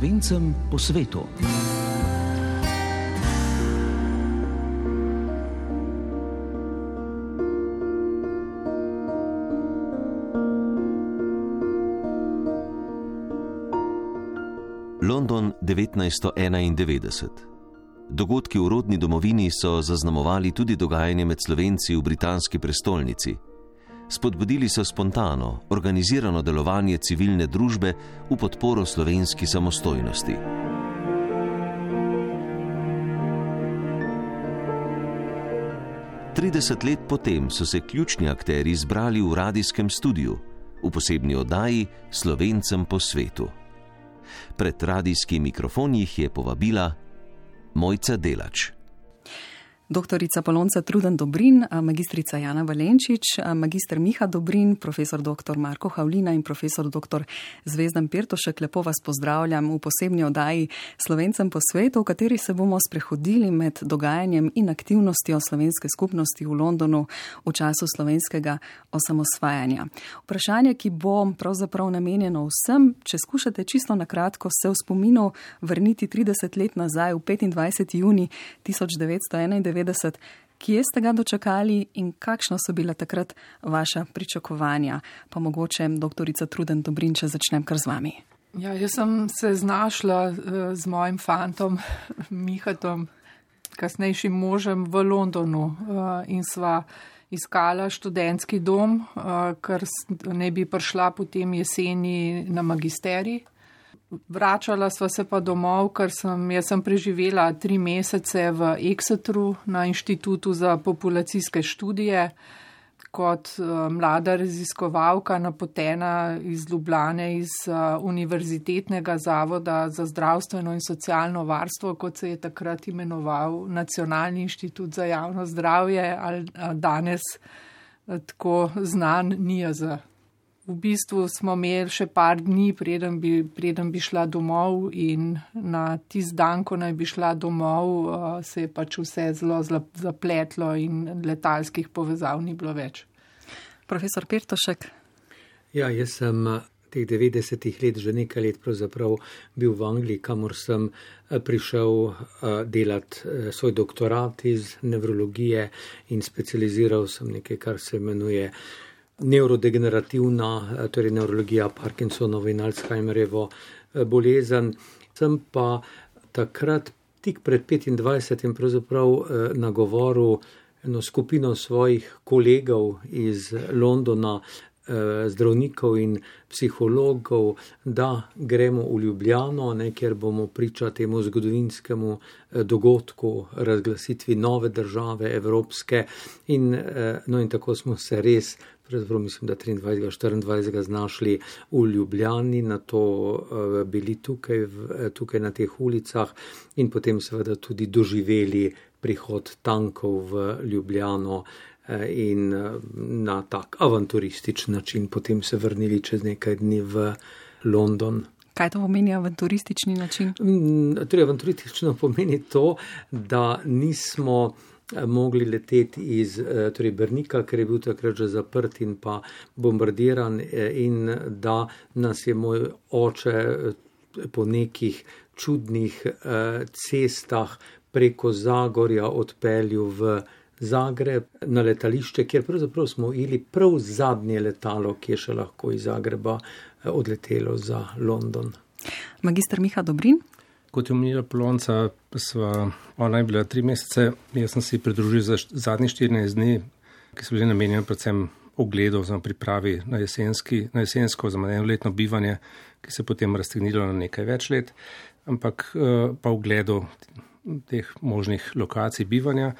slovencem po svetu. London 1991. Dogodki v rodni domovini so zaznamovali tudi dogajanje med slovenci v britanski prestolnici. Spodbudili so spontano, organizirano delovanje civilne družbe v podporo slovenski samostojnosti. Trideset let potem so se ključni akteri zbrali v radijskem studiu, v posebni oddaji Slovencem po svetu. Pred radijskim mikrofonom jih je povabila Mojca Delač. Doktorica Polonca Truden Dobrin, magistrica Jana Valenčič, magistr Miha Dobrin, profesor dr. Marko Havlina in profesor dr. Zvezdan Pirtošek. Lepo vas pozdravljam v posebni oddaji Slovencem po svetu, v kateri se bomo sprehodili med dogajanjem in aktivnostjo slovenske skupnosti v Londonu v času slovenskega osamosvajanja. Vprašanje, ki bo pravzaprav namenjeno vsem, če skušate čisto na kratko se v spominu vrniti 30 let nazaj v 25. juni 1991. 1990. Kje ste ga dočakali in kakšno so bila takrat vaša pričakovanja? Pa mogoče, doktorica Truden Dobrin, če začnem kar z vami. Ja, jaz sem se znašla uh, z mojim fantom Mihatom, kasnejšim možem v Londonu uh, in sva iskala študentski dom, uh, ker ne bi prišla potem jeseni na magisterij. Vračala sva se pa domov, ker sem, sem preživela tri mesece v Exetru na Inštitutu za populacijske študije kot uh, mlada raziskovalka napotena iz Ljubljane, iz uh, Univerzitetnega zavoda za zdravstveno in socialno varstvo, kot se je takrat imenoval Nacionalni inštitut za javno zdravje ali uh, danes tako znan NIAZ. V bistvu smo imeli še par dni, preden bi, preden bi šla domov, in na tisti dan, ko naj bi šla domov, uh, se je pač vse zelo zapletlo in letalskih povezav ni bilo več. Profesor Pirtošek. Ja, jaz sem uh, teh 90-ih let, že nekaj let pravzaprav bil v Angliji, kamor sem uh, prišel delati svoj doktorat iz nevrologije in specializiral sem nekaj, kar se imenuje nevrodegenerativna, eh, torej nevrologija Parkinsonovo in Alzheimerjevo eh, bolezen. Sem pa takrat, tik pred 25. pravzaprav eh, nagovoril eno skupino svojih kolegov iz Londona, zdravnikov in psihologov, da gremo v Ljubljano, ne, kjer bomo priča temu zgodovinskemu dogodku, razglasitvi nove države, evropske. In, no, in tako smo se res pravzaprav mislim, da 23. 24. znašli v Ljubljani, na to uh, bili tukaj, v, tukaj na teh ulicah in potem seveda tudi doživeli prihod tankov v Ljubljano uh, in na tak avanturističen način potem se vrnili čez nekaj dni v London. Kaj to pomeni avanturistični način? Mm, torej, avanturistično pomeni to, da nismo mogli leteti iz eh, torej Brnika, ker je bil takrat že zaprt in pa bombardiran, eh, in da nas je moj oče eh, po nekih čudnih cestah preko Zagorja odpeljal v Zagreb na letališče, kjer pravzaprav smo imeli prav zadnje letalo, ki je še lahko iz Zagreba odletelo za London. Magistr Miha Dobrin. Kot je omenila Polonca, sva, ona je bila tri mesece, jaz sem si pridružil za zadnji 14 dni, ki so bili namenjeni predvsem ogledu za pripravi na, jesenski, na jesensko, za manj letno bivanje, ki se je potem raztegnilo na nekaj več let, ampak eh, pa ogledu teh možnih lokacij bivanja.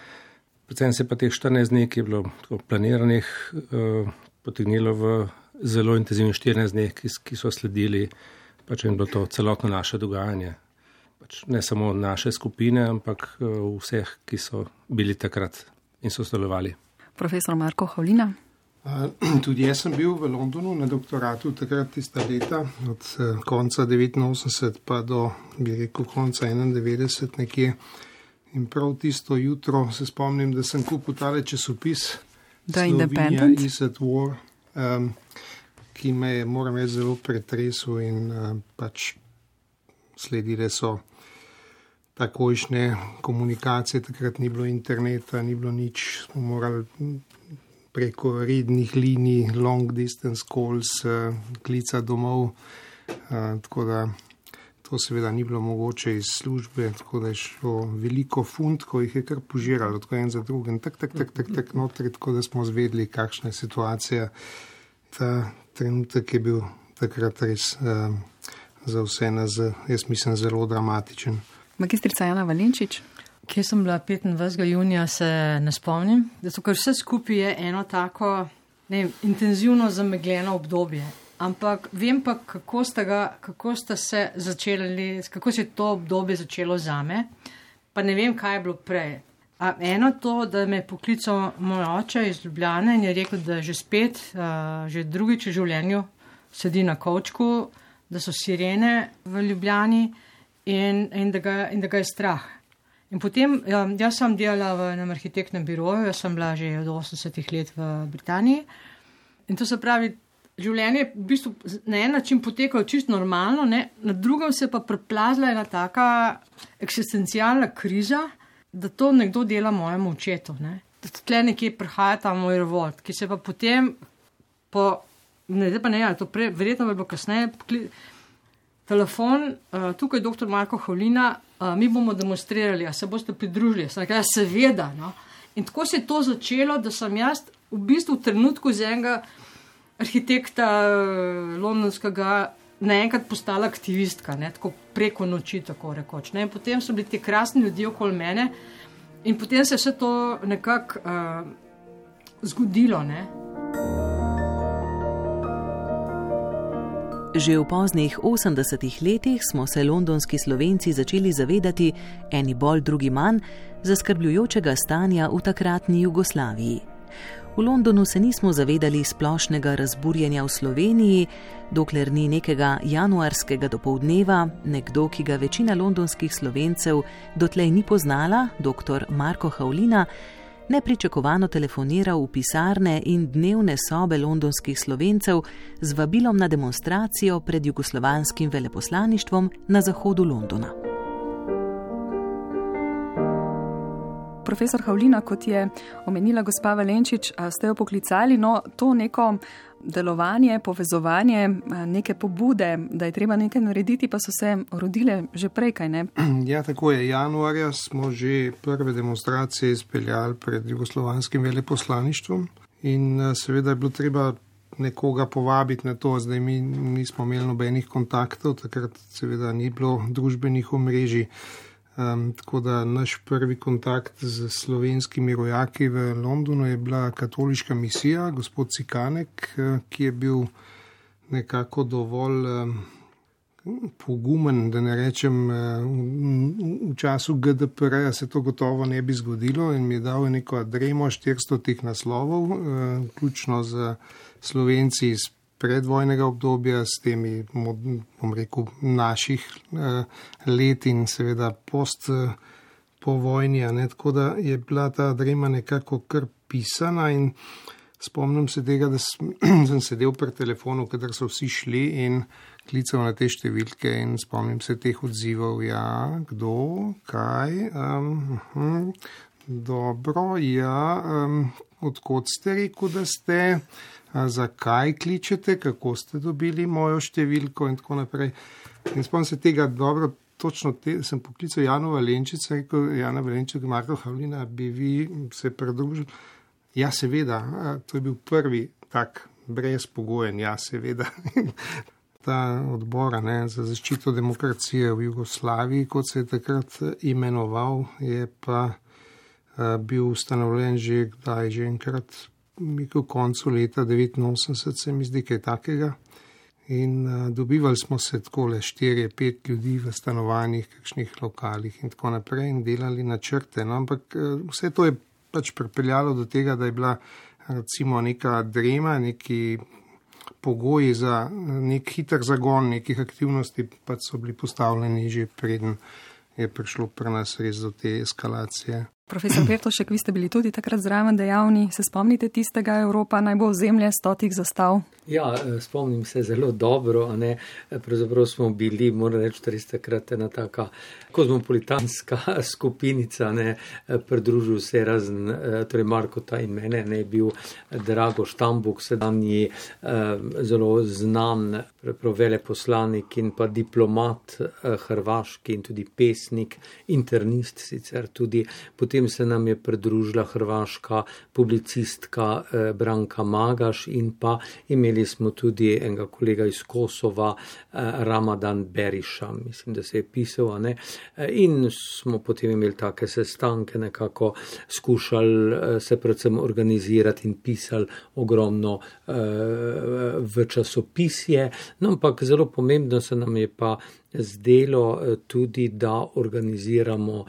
Predvsem se pa teh 14 dni, ki je bilo planiranih, eh, potegnilo v zelo intenzivnih 14 dni, ki, ki so sledili, pač in bilo to celotno naše dogajanje pač ne samo naše skupine, ampak eh, vseh, ki so bili takrat in so sodelovali. Profesor Marko Holina. Tudi jaz sem bil v Londonu na doktoratu takrat tista leta, od eh, konca 89 pa do, bi rekel, konca 91 nekje. In prav tisto jutro se spomnim, da sem kupil tale časopis The Independent, War, um, ki me je, moram reči, zelo pretresel in uh, pač sledile so takojšnje komunikacije, takrat ni bilo interneta, ni bilo nič, smo morali preko rednih linij, long distance calls, uh, klica domov. Uh, tako da to seveda ni bilo mogoče iz službe, tako da je šlo veliko funt, ko jih je kar požiralo, tako en za drugim, tak, tak, tak, tak, tak notri, tako da smo zvedli, kakšna je situacija. Ta trenutek je bil takrat res uh, za vse nas, jaz mislim, zelo dramatičen. Magistrica Jana Valenčič. Kje sem bila 25. junija, se ne spomnim. Zato, ker vse skupaj je eno tako ne, intenzivno zamegljeno obdobje. Ampak vem pa, kako ste, ga, kako ste se začeli, kako se je to obdobje začelo za me. Pa ne vem, kaj je bilo prej. A eno to, da me je poklical moj oče iz Ljubljane in je rekel, da že spet, uh, že drugič v življenju sedi na kočku, da so sirene v Ljubljani in, in, da, ga, in da ga je strah. In potem, ja, jaz sem delala v enem arhitektnem biroju, jaz sem bila že od 80-ih let v Britaniji. In to se pravi, življenje je v bistvu na en način potekalo čisto normalno, ne? na drugem se pa preplazila ena taka eksistencialna kriza, da to nekdo dela mojemu očetu. Ne? Da tle nekje prihaja ta moj revolt, ki se pa potem, po, ne vem pa ne, ali to prej, verjetno bilo kasneje, pokli, telefon, uh, tukaj je dr. Marko Hovlina, uh, mi bomo demonstrirali, se boste pridružili. Sem rekel, ja, seveda. No? In tako se je to začelo, da sem jaz v bistvu v trenutku z enega arhitekta uh, londonskega naenkrat postala aktivistka, ne? tako preko noči, tako rekoč. Ne? In potem so bili ti krasni ljudje okoli mene in potem se je vse to nekako uh, zgodilo. Ne? Že v poznih 80-ih letih smo se londonski slovenci začeli zavedati, eni bolj, drugi manj, zaskrbljujočega stanja v takratni Jugoslaviji. V Londonu se nismo zavedali splošnega razburjenja v Sloveniji, dokler ni nekega januarskega dopoldneva nekdo, ki ga večina londonskih slovencev dotlej ni poznala, dr. Marko Haulina, nepričakovano telefoniral v pisarne in dnevne sobe londonskih slovencev z vabilom na demonstracijo pred jugoslovanskim veleposlaništvom na zahodu Londona. Profesor Havlina, kot je omenila gospa Valenčič, ste jo poklicali, no to neko delovanje, povezovanje, neke pobude, da je treba nekaj narediti, pa so se rodile že prej, kaj ne? Ja, tako je. Januarja smo že prve demonstracije izpeljali pred jugoslovanskim veleposlaništvom in seveda je bilo treba nekoga povabiti na to, zdaj mi nismo imeli nobenih kontaktov, takrat seveda ni bilo družbenih omrežij. Um, tako da naš prvi kontakt z slovenskimi rojaki v Londonu je bila katoliška misija, gospod Cikanek, eh, ki je bil nekako dovolj um, pogumen, da ne rečem, uh, v, času GDPR-ja se to gotovo ne bi zgodilo in mi je dal neko adremo 400 teh naslovov, uh, vključno z slovenci iz predvojnega obdobja, s temi, bom rekel, naših uh, let in seveda post uh, po vojni. Tako da je bila ta drema nekako kar pisana in spomnim se tega, da sem, sem sedel pri telefonu, kadar so vsi šli in klical na te številke in spomnim se teh odzivov, ja, kdo, kaj. Um, hm, dobro, ja, um, odkot ste rekel, da ste zakaj kličete, kako ste dobili mojo številko in tako naprej. In spomnim se tega dobro, točno te, sem poklical Jana Valenčica, rekel Jana Valenčica, Marko Havlina, bi vi se pridružili. Ja, seveda, to je bil prvi tak brezpogojen, ja, seveda. Ta odbor ne, za zaščito demokracije v Jugoslaviji, kot se je takrat imenoval, je pa uh, bil ustanovljen že kdaj, že enkrat v koncu leta 89, se mi zdi kaj takega. In uh, dobivali smo se tako le 4-5 ljudi v stanovanjih, kakšnih lokalih in tako naprej in delali načrte. No, ampak uh, vse to je pač pripeljalo do tega, da je bila recimo neka drema, neki pogoji za nek hiter zagon nekih aktivnosti, pa so bili postavljeni že preden je prišlo pri nas res do te eskalacije. Profesor Pertošek, vi ste bili tudi takrat zraven dejavni. Se spomnite tistega Evropa najbolj zemlje stotih zastav? Ja, eh, spomnim se zelo dobro. Pravzaprav smo bili, moram reči, res takrat ena taka kozmopolitanska skupinica, ne, pridružil se razen, eh, torej Markota in mene, ne bil Drago Štambuk, sedanji zelo znan veleposlanik in pa diplomat hrvaški in tudi pesnik, internist sicer tudi. Potem se nam je pridružila hrvaška publicistka Branka Magaš in pa imeli smo tudi enega kolega iz Kosova, eh, Ramadan Beriša, mislim, da se je pisal, ne? Eh, in smo potem imeli take sestanke, nekako skušali eh, se predvsem organizirati in pisali ogromno v časopisje. No, ampak zelo pomembno se nam je pa zdelo tudi, da organiziramo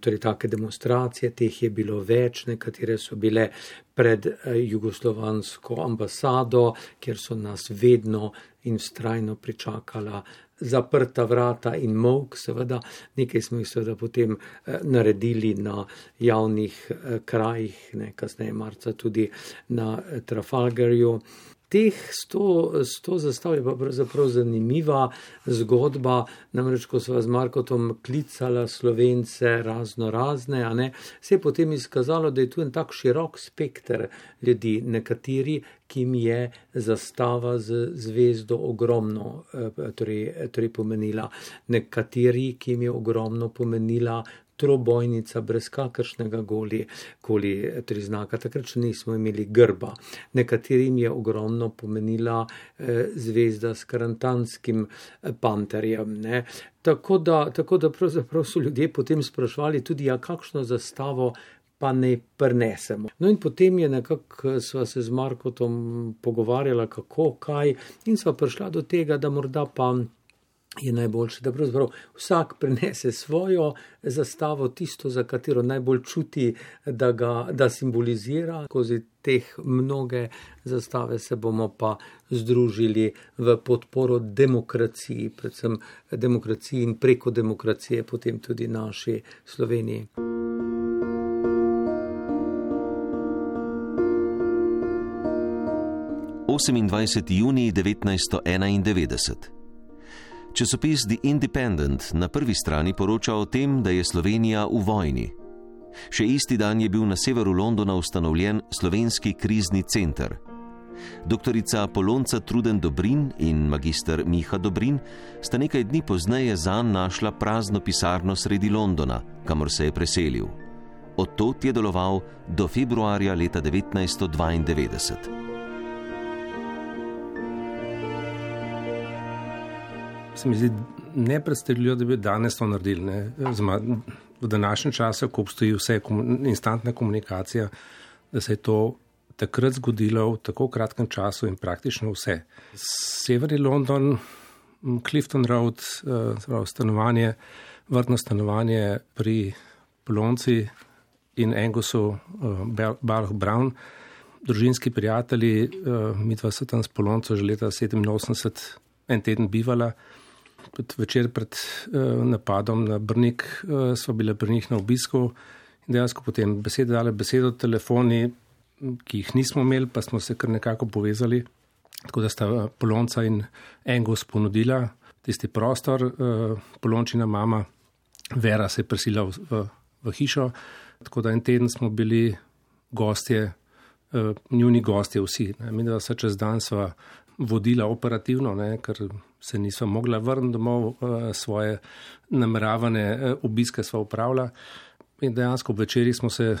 torej take demonstracije, teh je bilo več, nekatere so bile pred eh, jugoslovansko ambasado, kjer so nas vedno in strajno pričakala zaprta vrata in mok, seveda, nekaj smo jih seveda potem eh, naredili na javnih eh, krajih, ne kasneje marca tudi na Trafalgarju teh sto, sto zastav je pa pravzaprav zanimiva zgodba. Namreč, ko so z Markotom klicala slovence razno razne, a ne, se je potem izkazalo, da je tu en tak širok spekter ljudi, nekateri, ki jim je zastava z zvezdo ogromno eh, torej, torej pomenila, nekateri, ki jim je ogromno pomenila trobojnica brez kakršnega goli, koli tri znaka. Takrat še nismo imeli grba. Nekaterim je ogromno pomenila eh, zvezda s karantanskim eh, panterjem. Ne. Tako da, tako da pravzaprav so ljudje potem sprašvali tudi, ja, kakšno zastavo pa ne prenesemo. No in potem je nekako eh, sva se z Markotom pogovarjala, kako, kaj in sva prišla do tega, da morda pa je najboljše, da pravzaprav vsak prenese svojo zastavo, tisto, za katero najbolj čuti, da, ga, da simbolizira. Skozi teh mnoge zastave se bomo pa združili v podporo demokraciji, predvsem demokraciji in preko demokracije, potem tudi naši Sloveniji. 28. juni 1991. Časopis The Independent na prvi strani poroča o tem, da je Slovenija v vojni. Še isti dan je bil na severu Londona ustanovljen slovenski krizni center. Doktorica Polonca Truden Dobrin in magister Miha Dobrin sta nekaj dni pozneje zanj našla prazno pisarno sredi Londona, kamor se je preselil. Od tod je deloval do februarja leta 1992. se mi zdi nepredstavljivo, da bi danes to naredili. Zma, v današnjem času, ko obstoji vse instantna komunikacija, da se je to takrat zgodilo v tako kratkem času in praktično vse. Severni London, Clifton Road, uh, stanovanje, vrtno stanovanje pri Polonci in Angusu, uh, Balh Brown. Družinski prijatelji, uh, mi dva so tam s Polonco že leta 87 en teden bivala večer pred uh, napadom na Brnik, uh, smo bili pri njih na obisku in dejansko potem besede dale besedo telefoni, ki jih nismo imeli, pa smo se kar nekako povezali. Tako da sta eh, Polonca in Engos ponudila tisti prostor, uh, Polončina mama Vera se je prisila v, v, v hišo. Tako da en teden smo bili gostje, uh, njuni gostje vsi. Mi dva se čez dan sva vodila operativno, ne, ker se nismo mogla vrniti domov, eh, svoje nameravane eh, obiske smo upravljali. In dejansko večerji smo se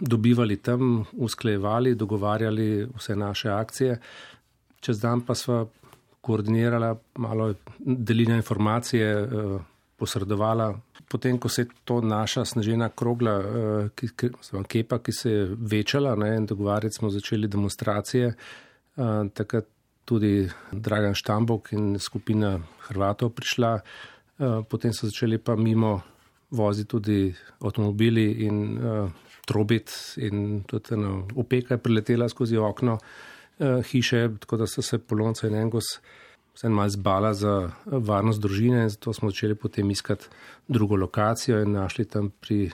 dobivali tam, usklejevali, dogovarjali vse naše akcije. Čez dan pa smo koordinirali, malo delili informacije, eh, posredovala. Potem, ko se je to naša snežena krogla, ki, ki, kepa, ki se je večala ne, in dogovarjati smo začeli demonstracije, takrat tudi Dragan Štambok in skupina Hrvatov prišla. Eh, potem so začeli pa mimo voziti tudi avtomobili in uh, trobit in tudi eno opeka je priletela skozi okno uh, hiše, tako da so se polonce in engos vse malo zbala za varnost družine in zato smo začeli potem iskati drugo lokacijo in našli tam pri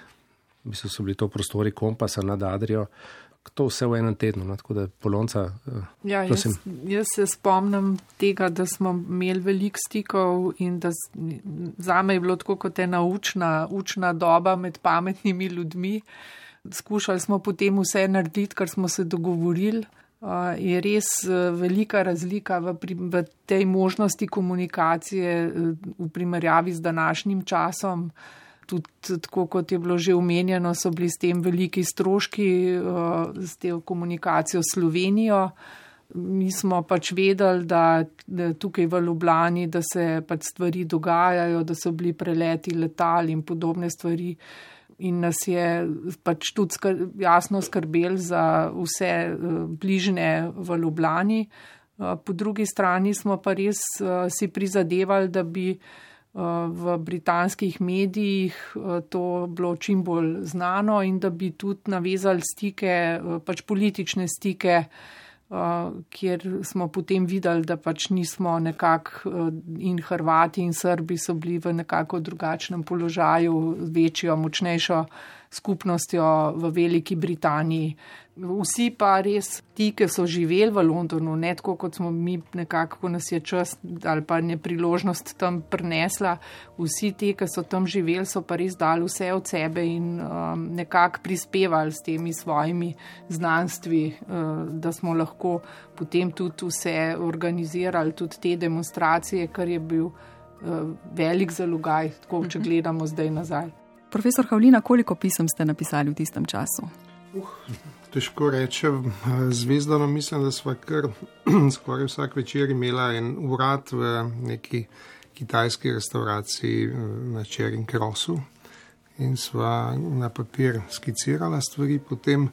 mislim, so bili to prostori kompasa nad Adrijo. To vse v enem tednu, no, tako da polonca. Uh, ja, jaz, jaz se spomnim tega, da smo imeli veliko stikov in da za me je bilo tako kot ena učna, učna doba med pametnimi ljudmi. Skušali smo potem vse narediti, kar smo se dogovorili. Je res uh, velika razlika v, pri, v tej možnosti komunikacije uh, v primerjavi z današnjim časom. Tudi tako, kot je bilo že omenjeno, so bili s tem veliki stroški, s tem komunikacijo s Slovenijo. Mi smo pač vedeli, da, da tukaj v Ljubljani, da se pač stvari dogajajo, da so bili preleti letal in podobne stvari in nas je pač tudi skr jasno skrbel za vse uh, bližnje v Ljubljani. Uh, po drugi strani smo pa res si prizadevali, da bi v britanskih medijih uh, to bilo čim bolj znano in da bi tudi navezali stike, uh, pač politične stike. Kjer smo potem videli, da pač nismo nekako in Hrvati in Srbi so bili v nekako drugačnem položaju, večjo, močnejšo skupnostjo v Veliki Britaniji. Vsi pa res ti, ki so živeli v Londonu, ne tako kot smo mi nekako, ko nas je čas ali pa ne priložnost tam prinesla, vsi ti, ki so tam živeli, so pa res dali vse od sebe in um, nekako prispevali s temi svojimi znanstvi, uh, da smo lahko potem tudi vse organizirali, tudi te demonstracije, kar je bil uh, velik zalogaj, tako če mhm. gledamo zdaj nazaj. Profesor Havlina, koliko pisem ste napisali v tistem času? Uh, težko reči. Zvezdano mislim, da smo kar skoraj vsak večer imela en urad v neki kitajski restauraciji na Čerin Krosu in sva na papir skicirala stvari. Potem,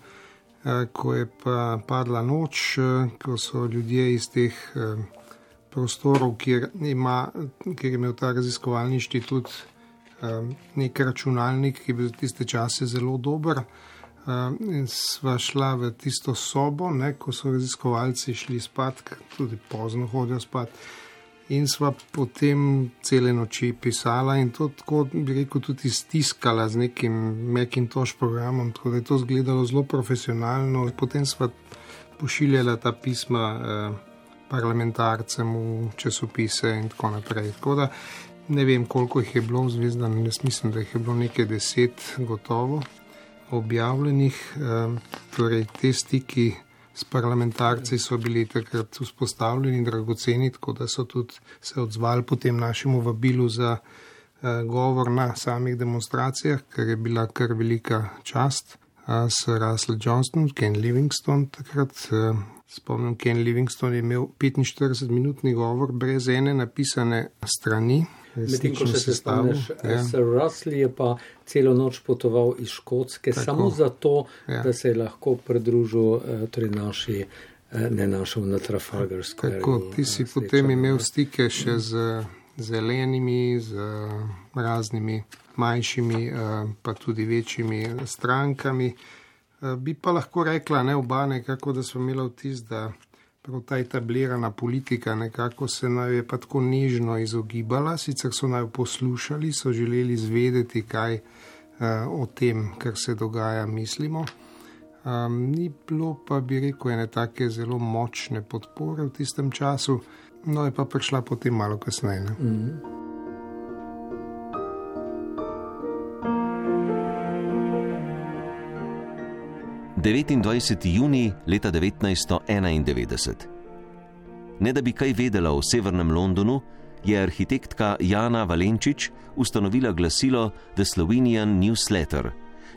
eh, ko je pa padla noč, eh, ko so ljudje iz teh eh, prostorov, kjer, ima, kjer je imel ta raziskovalni inštitut nek računalnik, ki je bil v tiste čase zelo dober. Um, sva šla v tisto sobo, ne, ko so raziskovalci šli spat, tudi pozno hodijo spat. In sva potem cele noči pisala in to tako, bi rekel, tudi stiskala z nekim Macintosh programom, tako da je to izgledalo zelo profesionalno. Potem sva pošiljala ta pisma eh, parlamentarcem v časopise in tako naprej. Tako da Ne vem, koliko jih je bilo v Zvezdan, jaz mislim, da jih je bilo nekaj deset, gotovo objavljenih. Ehm, torej, te stiki s parlamentarci so bili takrat vzpostavljeni in dragoceni, tako da so tudi se odzvali potem našemu vabilu za eh, govor na samih demonstracijah, kar je bila kar velika čast. S Russell Johnston, Ken Livingston takrat. Eh, spomnim, Ken Livingston je imel 45-minutni govor brez ene napisane strani, Medtem ko se spomniš, ja. Sir Russell je pa celo noč potoval iz Škotske Tako. samo zato, ja. da se je lahko pridružil eh, torej naši, eh, ne našel na Trafalgar Square. Tako, ti si sreča, potem imel stike še z zelenimi, z raznimi manjšimi, eh, pa tudi večjimi strankami. Bi pa lahko rekla, ne oba nekako, da smo imeli vtis, da Prav ta etablirana politika nekako se naj je pa tako nežno izogibala, sicer so naj poslušali, so želeli zvedeti, kaj uh, o tem, kar se dogaja, mislimo. Um, ni bilo pa, bi rekel, ene take zelo močne podpore v tistem času, no je pa prišla potem malo kasneje. Mm -hmm. 29. juni leta 1991. Ne da bi kaj vedela o severnem Londonu, je arhitektka Jana Valenčič ustanovila glasilo The Slovenian Newsletter.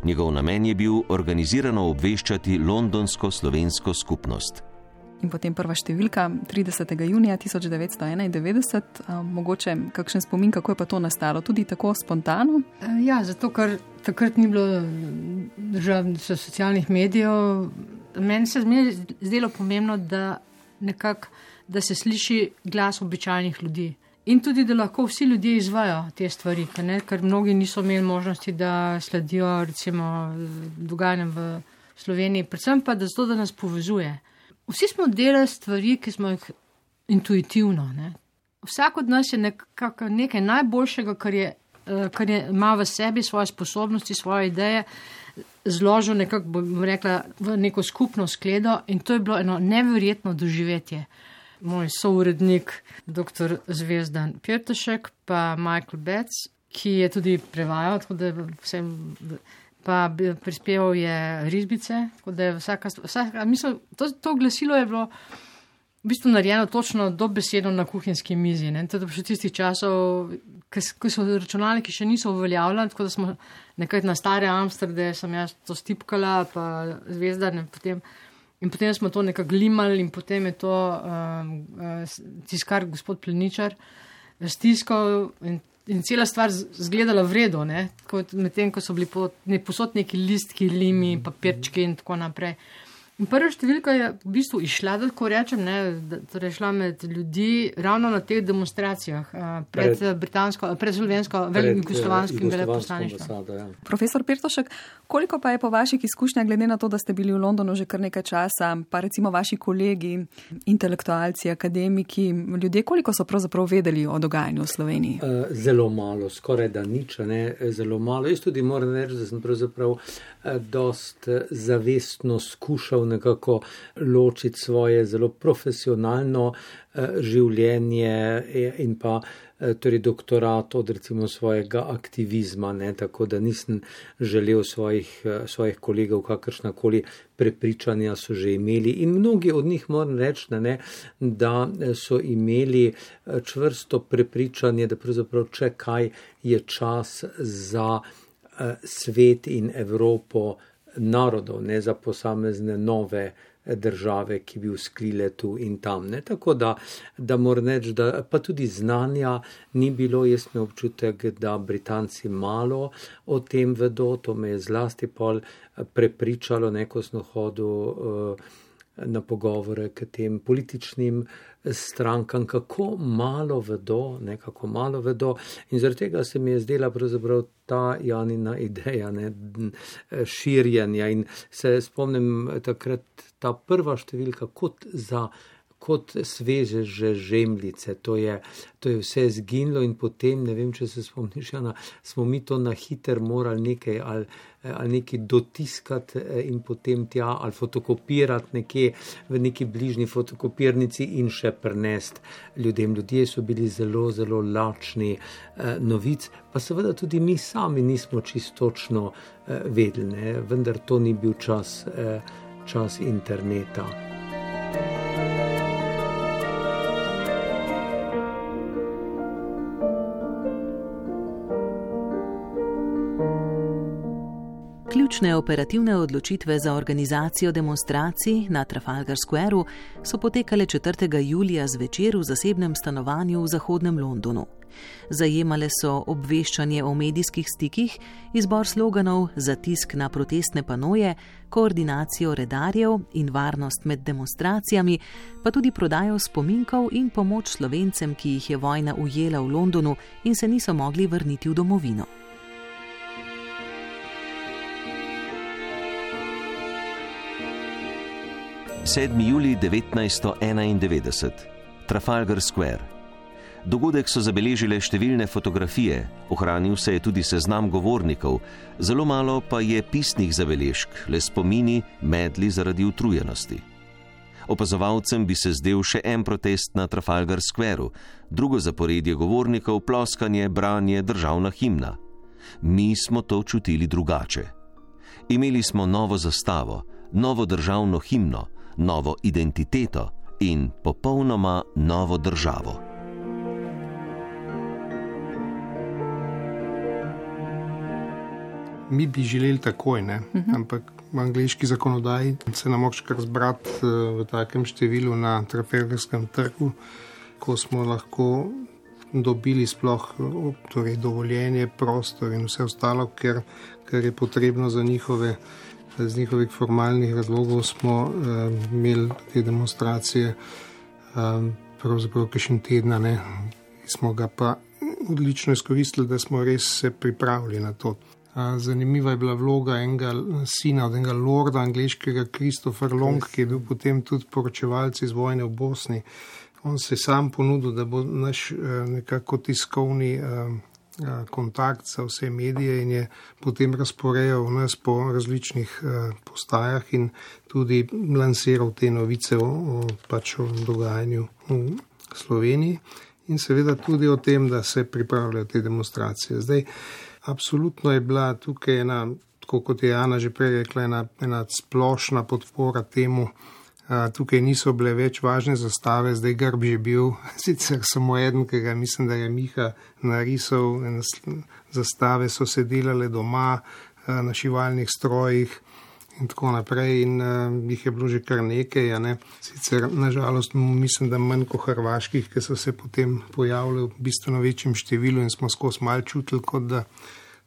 Njegov namen je bil organizirano obveščati londonsko-slovensko skupnost. In potem prva številka 30. junija 1991, mogoče kakšen spomin, kako je pa to nastalo, tudi tako spontano? Ja, zato ker takrat ni bilo državnih socialnih medijev. Meni se je zdelo pomembno, da, nekak, da se sliši glas običajnih ljudi. In tudi, da lahko vsi ljudje izvajo te stvari, ne? ker mnogi niso imeli možnosti, da sledijo recimo dogajanjem v Sloveniji, predvsem pa, zato, da nas povezuje. Vsi smo delali stvari, ki smo jih intuitivno. Ne? Vsak od nas je nekak, nekaj najboljšega, kar je uh, kar je, ima v sebi svoje sposobnosti, svoje ideje, zložil nekako, bom rekla, v neko skupno skledo in to je bilo eno neverjetno doživetje. Moj sourednik, dr. Zvezdan Pirtošek, pa Michael Betts, ki je tudi prevajal, tako da vsem, pa prispeval je risbice, je vsaka, vsaka mislim, to, to glasilo je bilo v bistvu narejeno točno dobesedno na kuhinjski mizi. To je še tistih časov, ko so računalniki še niso uveljavljali, tako da smo nekaj na stare Amsterdame, sem jaz to stipkala, pa zvezda. Ne, potem, in potem smo to nekako glimali in potem je to um, uh, tiskar gospod Pleničar stiskal in, in cela stvar zgledala vredo, medtem ko so bili po, ne, posod neki listki, limi, papirčki in tako naprej. Prva številka je v bistvu išla, da tako rečem, ne, da, torej šla med ljudi ravno na teh demonstracijah pred, pred britansko, pred slovensko, velikoslovenskim veleposlaništvom. Ja. Profesor Pirtošek, koliko pa je po vaših izkušnjah, glede na to, da ste bili v Londonu že kar nekaj časa, pa recimo vaši kolegi, intelektualci, akademiki, ljudje, koliko so pravzaprav vedeli o dogajanju v Sloveniji? Zelo malo, skoraj da nič, ne, zelo malo. Jaz tudi moram reči, da sem pravzaprav dost zavestno skušal nekako ločiti svoje zelo profesionalno eh, življenje eh, in pa eh, torej doktorat od recimo svojega aktivizma, ne, tako da nisem želel svojih, svojih kolegov kakršnakoli prepričanja so že imeli. In mnogi od njih moram reči, da, ne, da so imeli čvrsto prepričanje, da pravzaprav če kaj je čas za svet in Evropo narodov, ne za posamezne nove države, ki bi usklile tu in tam. Ne? Tako da, da moram reči, da pa tudi znanja ni bilo, jaz imam občutek, da Britanci malo o tem vedo, to me je zlasti pol prepričalo, neko smo hodili na pogovore k tem političnim strankam, kako malo vedo, nekako malo vedo. In zaradi tega se mi je zdela pravzaprav ta Janina ideja ne, širjenja. In se spomnim takrat ta prva številka kot za kot sveže že žemljice. To je, to je vse zginilo in potem, ne vem, če se spomniš, Jana, smo mi to na hiter morali nekaj ali, ali nekaj dotiskati eh, in potem tja ali fotokopirati nekje v neki bližnji fotokopirnici in še prenesti ljudem. Ljudje so bili zelo, zelo lačni eh, novic, pa seveda tudi mi sami nismo čistočno eh, vedeli, ne? vendar to ni bil čas, eh, čas interneta. Ključne operativne odločitve za organizacijo demonstracij na Trafalgar Squareu so potekale 4. julija zvečer v zasebnem stanovanju v zahodnem Londonu. Zajemale so obveščanje o medijskih stikih, izbor sloganov za tisk na protestne panoje, koordinacijo redarjev in varnost med demonstracijami, pa tudi prodajo spominkov in pomoč slovencem, ki jih je vojna ujela v Londonu in se niso mogli vrniti v domovino. 7. juli 1991, Trafalgar Square. Dogodek so zabeležile številne fotografije, ohranil se je tudi seznam govornikov, zelo malo pa je pisnih zabeležk, le spomini, medli zaradi utrujenosti. Opazovalcem bi se zdel še en protest na Trafalgar Squareu, drugo zaporedje govornikov, ploskanje, branje, državna himna. Mi smo to čutili drugače. Imeli smo novo zastavo, novo državno himno, novo identiteto in popolnoma novo državo. Mi bi želeli takoj, ne? Mhm. ampak v angliški zakonodaji se nam lahko kar zbrati eh, v takem številu na Trafalgarskem trgu, ko smo lahko dobili sploh torej dovoljenje, prostor in vse ostalo, ker, ker je potrebno za njihove z njihovih formalnih razlogov smo uh, imeli te demonstracije, um, pravzaprav kakšen teden, ne, smo ga pa odlično izkoristili, da smo res se pripravili na to. Uh, zanimiva je bila vloga enega sina, od enega lorda angliškega, Kristofer Long, ki je bil potem tudi poročevalec iz vojne v Bosni. On se je sam ponudil, da bo naš uh, nekako tiskovni uh, kontakt za vse medije in je potem razporejal nas po različnih postajah in tudi lansiral te novice o, o, pač o dogajanju v Sloveniji in seveda tudi o tem, da se pripravljajo te demonstracije. Zdaj, absolutno je bila tukaj ena, kot je Ana že prej rekla, ena, ena splošna podpora temu, Tukaj niso bile več važne zastave, zdaj grb je bil sicer samo eden, ki ga mislim, da je Miha narisal. Zastave so se delale doma na šivalnih strojih in tako naprej in jih je bilo že kar nekaj. Ne. Sicer nažalost mislim, da manj kot hrvaških, ki so se potem pojavljali v bistveno večjem številu in smo skozi mal čutili, kot da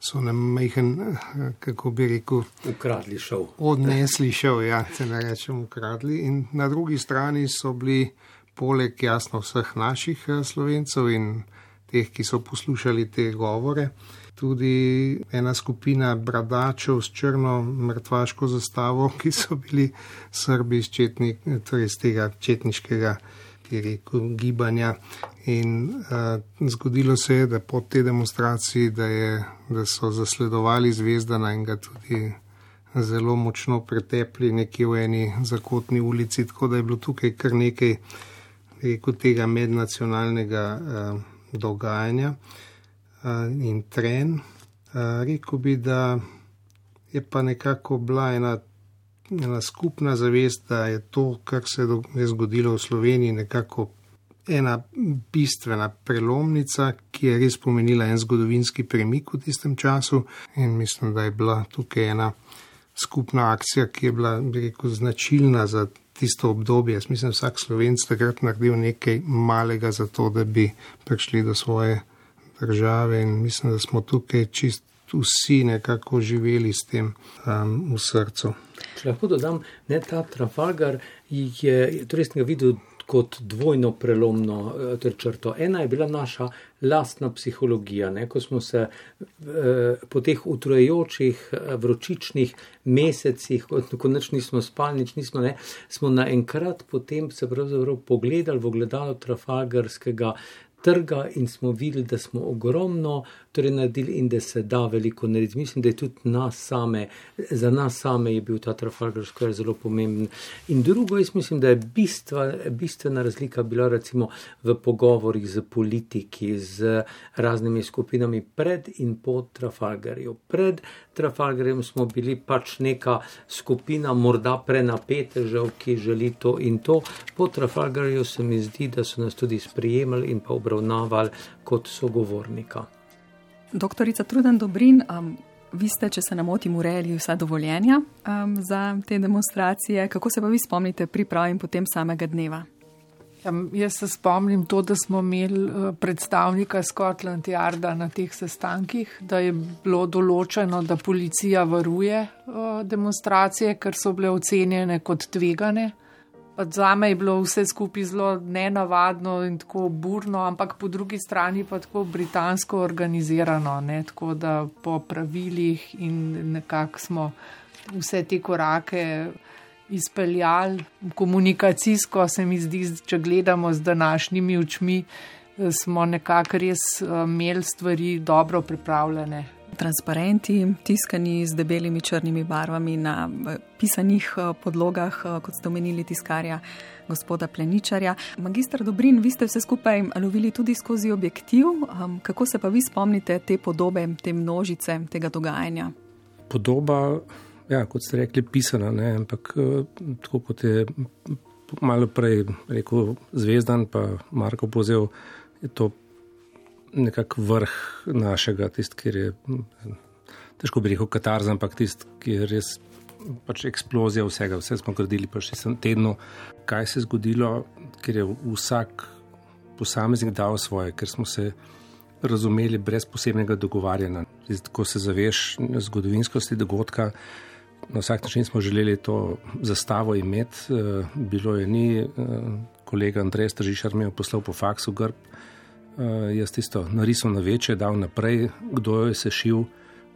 so nam majhen, kako bi rekel, ukradli šov. Odnesli šov, ja, se ne rečem, ukradli. In na drugi strani so bili, poleg jasno vseh naših eh, slovencev in teh, ki so poslušali te govore, tudi ena skupina bradačev s črno mrtvaško zastavo, ki so bili srbi iz, četnik, torej iz tega četniškega rekel, gibanja. In uh, zgodilo se je, da po tej demonstraciji, da, je, da so zasledovali zvezdana in ga tudi zelo močno pretepli nekje v eni zakotni ulici, tako da je bilo tukaj kar nekaj rekel, tega mednacionalnega uh, dogajanja uh, in tren. Uh, rekel bi, da je pa nekako bila ena ena skupna zavest, da je to, kar se je zgodilo v Sloveniji, nekako ena bistvena prelomnica, ki je res pomenila en zgodovinski premik v tistem času. In mislim, da je bila tukaj ena skupna akcija, ki je bila, bi rekel, značilna za tisto obdobje. Jaz mislim, da vsak slovenc takrat naredil nekaj malega za to, da bi prišli do svoje države. In mislim, da smo tukaj čist vsi nekako živeli s tem um, v srcu. Če lahko dodam, ne ta Trafalgar je, torej sem ga videl kot dvojno prelomno eh, črto. Ena je bila naša lastna psihologija, ne? ko smo se eh, po teh utrujajočih eh, vročičnih mesecih, ko nič nismo spali, nič nismo, ne, smo naenkrat potem se pravzaprav pogledali v ogledalo Trafalgarskega trga in smo videli, da smo ogromno torej naredili in da se da veliko narediti. Mislim, da je tudi nas same, za nas same je bil ta Trafalgar Square zelo pomemben. In drugo, jaz mislim, da je bistva, bistvena razlika bila recimo v pogovorih z politiki, z raznimi skupinami pred in po Trafalgarju. Pred Trafalgarjem smo bili pač neka skupina, morda prenapetežev, ki želi to in to. Po Trafalgarju se mi zdi, da so nas tudi sprijemali in pa obravnavali kot sogovornika. Doktorica Truden Dobrin, um, vi ste, če se ne motim, urejali vsa dovoljenja um, za te demonstracije. Kako se pa vi spomnite priprav in potem samega dneva? Ja, jaz se spomnim to, da smo imeli uh, predstavnika Scotland Yarda na teh sestankih, da je bilo določeno, da policija varuje uh, demonstracije, ker so bile ocenjene kot tvegane. Za me je bilo vse skupaj zelo nenavadno in tako burno, ampak po drugi strani pa tako britansko organizirano, ne? tako da po pravilih in nekako smo vse te korake izpeljali. Komunikacijsko se mi zdi, če gledamo z današnjimi očmi, smo nekako res eh, imeli stvari dobro pripravljene transparenti, tiskani z debelimi črnimi barvami na pisanih eh, podlogah, eh, kot ste omenili tiskarja gospoda Pleničarja. Magistr Dobrin, vi ste vse skupaj lovili tudi skozi objektiv. Kako se pa vi spomnite te podobe, te množice tega dogajanja? Podoba, ja, kot ste rekli, pisana, ne? ampak eh, tako kot je malo prej rekel Zvezdan, pa Marko Pozev, je to nekako vrh našega, tisti, ki je težko bi rekel katarza, ampak tisti, ki je res pač eksplozija vsega. Vse smo gradili pa še sem tedno, kaj se je zgodilo, ker je vsak posameznik dal svoje, ker smo se razumeli brez posebnega dogovarjanja. Ko se zaveš zgodovinskosti dogodka, na vsak način smo želeli to zastavo imeti, eh, bilo je ni, eh, kolega Andrej Stržišar mi je poslal po faksu grb, Uh, jaz tisto narisal na večje, dal naprej, kdo je sešil,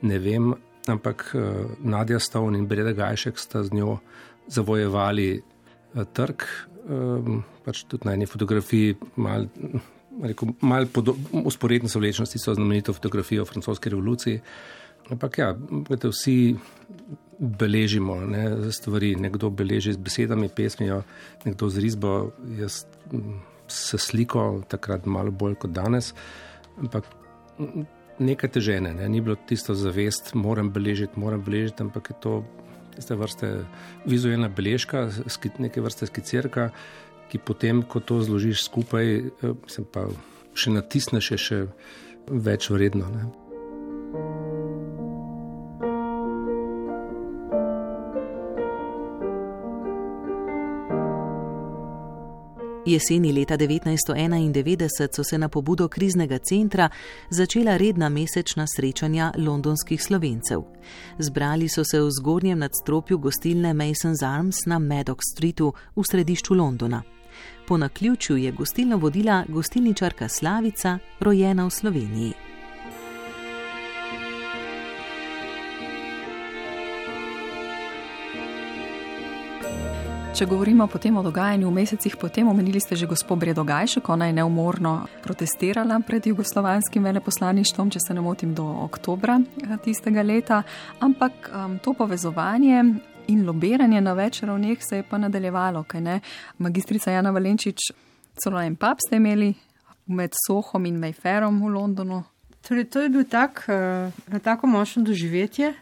ne vem, ampak Nadja Stavn in Breda Gajšek sta z njo zavojevali trg. Pač tudi na eni fotografiji mal rekel, malo usporedne so vlečnosti, so znamenito fotografijo o francoski revoluciji. Ampak ja, gledajte, vsi beležimo ne, stvari. Nekdo beleži z besedami, pesmijo, nekdo z risbo. Jaz se sliko takrat malo bolj kot danes. Ampak nekaj težene, ne. ni bilo tisto zavest, moram beležiti, moram beležiti, ampak je to iste vrste vizualna beležka, neke vrste skicirka, ki potem, ko to zložiš skupaj, eh, se pa še natisneš, še več vredno. Ne. Jeseni leta 1991 so se na pobudo kriznega centra začela redna mesečna srečanja londonskih slovencev. Zbrali so se v zgornjem nadstropju gostilne Mason's Arms na Maddox Streetu v središču Londona. Po naključju je gostilno vodila gostilničarka Slavica, rojena v Sloveniji. Če govorimo potem o dogajanju v mesecih potem, omenili ste že gospod Bredogajšek, ona je neumorno protestirala pred jugoslovanskim veleposlaništvom, če se ne motim, do oktobra eh, tistega leta, ampak um, to povezovanje in lobiranje na več ravneh se je pa nadaljevalo, kaj ne? Magistrica Jana Valenčič, celo en pap ste imeli med Sohom in Mayfairom v Londonu. Torej, to je bil tak, uh, tako močno doživetje,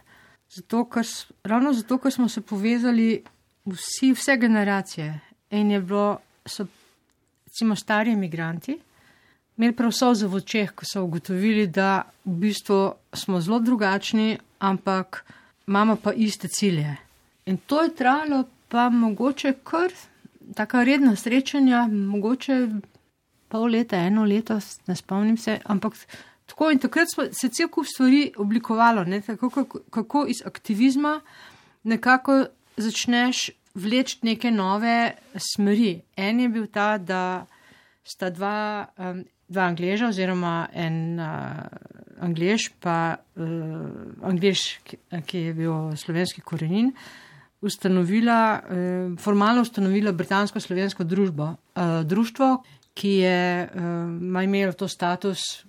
zato, ker, ravno zato, ker smo se povezali vsi, vse generacije. In je bilo, so recimo stari imigranti, imeli prav so za očeh, ko so ugotovili, da v bistvu smo zelo drugačni, ampak imamo pa iste cilje. In to je trajalo pa mogoče kar taka redna srečanja, mogoče pol leta, eno leto, ne spomnim se, ampak. Tako in takrat smo se cel kup stvari oblikovalo, ne, tako, kako, kako iz aktivizma nekako začneš vleči neke nove smeri. En je bil ta, da sta dva, um, dva angleža, oziroma en uh, anglež, pa uh, anglež, ki, ki je bil slovenski korenin, ustanovila, uh, formalno ustanovila britansko-slovensko družbo, uh, društvo, ki je uh, imelo to status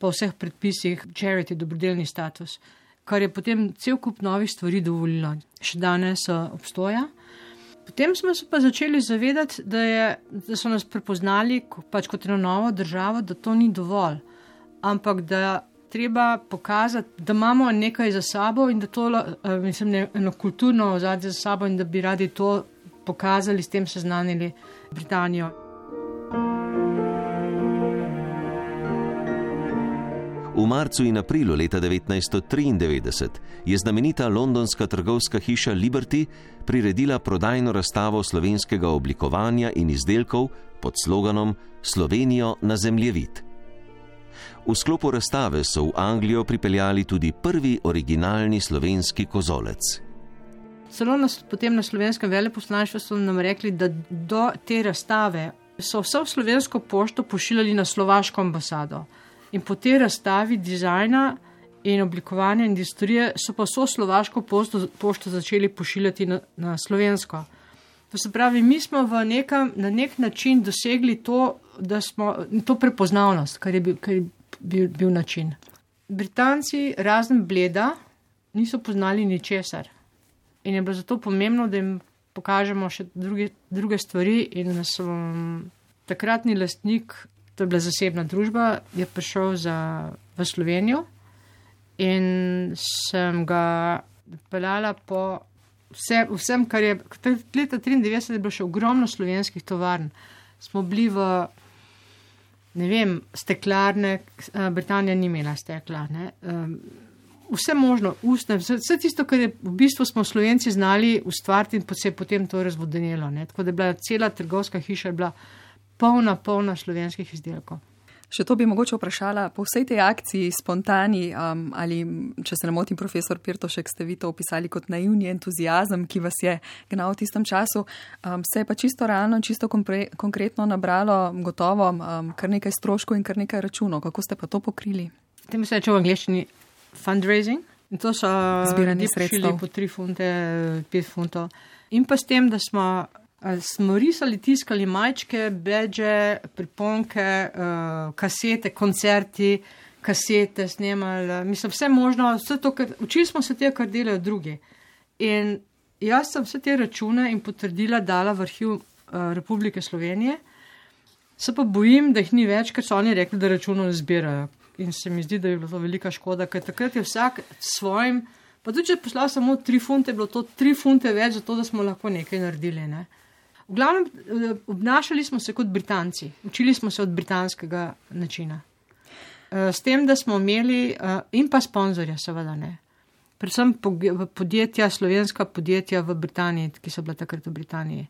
po vseh predpisih, charity, dobrodelni status. Kar je potem cel kup novih stvari dovolilo, še danes obstoja. Potem smo se pa začeli zavedati, da, je, da so nas prepoznali pač kot eno novo državo, da to ni dovolj, ampak da treba pokazati, da imamo nekaj za sabo in da to, eh, mislim, ne, eno kulturno ozadje za sabo in da bi radi to pokazali, s tem seznanili Britanijo. V marcu in aprilu leta 1993 je znamenita londonska trgovska hiša Liberty priredila prodajno razstavo slovenskega oblikovanja in izdelkov pod sloganom Slovenijo na zemljevid. V sklopu razstave so v Anglijo pripeljali tudi prvi originalni slovenski kozolec. Celo nas, potem na slovenskem veleposlaništvu so nam rekli, da do te razstave so vso slovensko pošto pošiljali na slovaško ambasado. In po tej razstavi dizajna in oblikovanja industrije so pa vso slovaško pošto, pošto začeli pošiljati na, na slovensko. To se pravi, mi smo nekam, na nek način dosegli to, smo, to prepoznavnost, kar je, bil, kar je bil, bil način. Britanci, razen bleda, niso poznali ničesar. In je bilo zato pomembno, da jim pokažemo še druge, druge stvari. In so takratni lastnik to je bila zasebna družba, je prišel za, v Slovenijo in sem ga peljala po vse, vsem, kar je. Leta 1993 je bilo še ogromno slovenskih tovarn. Smo bili v, ne vem, steklarne, eh, Britanija ni imela steklarne. Vse možno, ustne, vse, vse tisto, kar je v bistvu smo slovenci znali ustvariti in se je potem to razvodenilo. Tako da je bila cela trgovska hiša bila polna, polna slovenskih izdelkov. Še to bi mogoče vprašala, po vsej tej akciji, spontani, um, ali če se ne motim, profesor Pirtošek, ste vi to opisali kot naivni entuzijazem, ki vas je gnal v tistem času, um, se je pa čisto realno in čisto kompre, konkretno nabralo, gotovo, um, kar nekaj stroškov in kar nekaj računov. Kako ste pa to pokrili? Temu se reče v angliščini fundraising in to so zbiranje sredstev po 3 funte, 5 funtov. In pa s tem, da smo smo risali, tiskali majčke, beže, priponke, uh, kasete, koncerti, kasete, snemali, mislim, vse možno, vse to, kar učili smo se tega, kar delajo drugi. In jaz sem vse te račune in potrdila dala v arhiv uh, Republike Slovenije, se pa bojim, da jih ni več, ker so oni rekli, da računov ne zbirajo. In se mi zdi, da je bilo to velika škoda, ker takrat je vsak svojim. Pa tudi, če poslal samo tri funte, je bilo to tri funte več, zato da smo lahko nekaj naredili. Ne? V glavnem, eh, obnašali smo se kot Britanci, učili smo se od britanskega načina. Eh, s tem, da smo imeli eh, in pa sponzorja, seveda ne. Predvsem podjetja, slovenska podjetja v Britaniji, ki so bila takrat v Britaniji,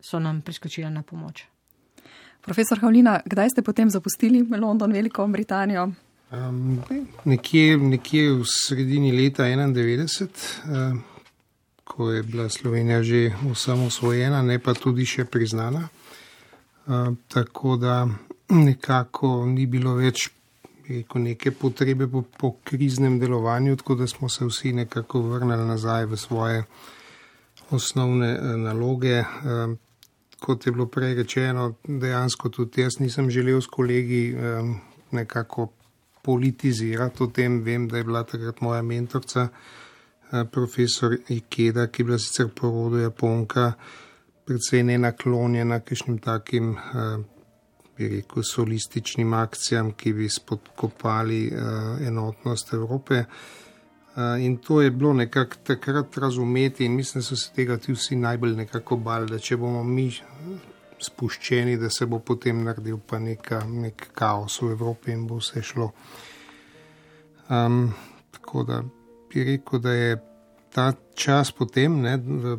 so nam priskočila na pomoč. Profesor Havlina, kdaj ste potem zapustili London, Veliko Britanijo? Um, nekje, nekje v sredini leta 91. Uh, ko je bila Slovenija že osamosvojena, ne pa tudi še priznana. Tako da nekako ni bilo več rekel, neke potrebe po, po kriznem delovanju, tako da smo se vsi nekako vrnili nazaj v svoje osnovne uh, naloge. Kot je bilo prej rečeno, dejansko tudi jaz nisem želel s kolegi um, nekako politizirati o tem. Vem, da je bila takrat moja mentorica. Eh, profesor Ikeda, ki je bila sicer po rodu Japonka, predvsej nenaklonjena kakšnim takim, eh, bi rekel, solističnim akcijam, ki bi spodkopali eh, enotnost Evrope. In to je bilo nekako takrat razumeti in mislim, da so se tega tudi vsi najbolj nekako bali, da če bomo mi spuščeni, da se bo potem naredil pa neka, nek kaos v Evropi in bo vse šlo. Um, tako da bi rekel, da je ta čas potem ne, v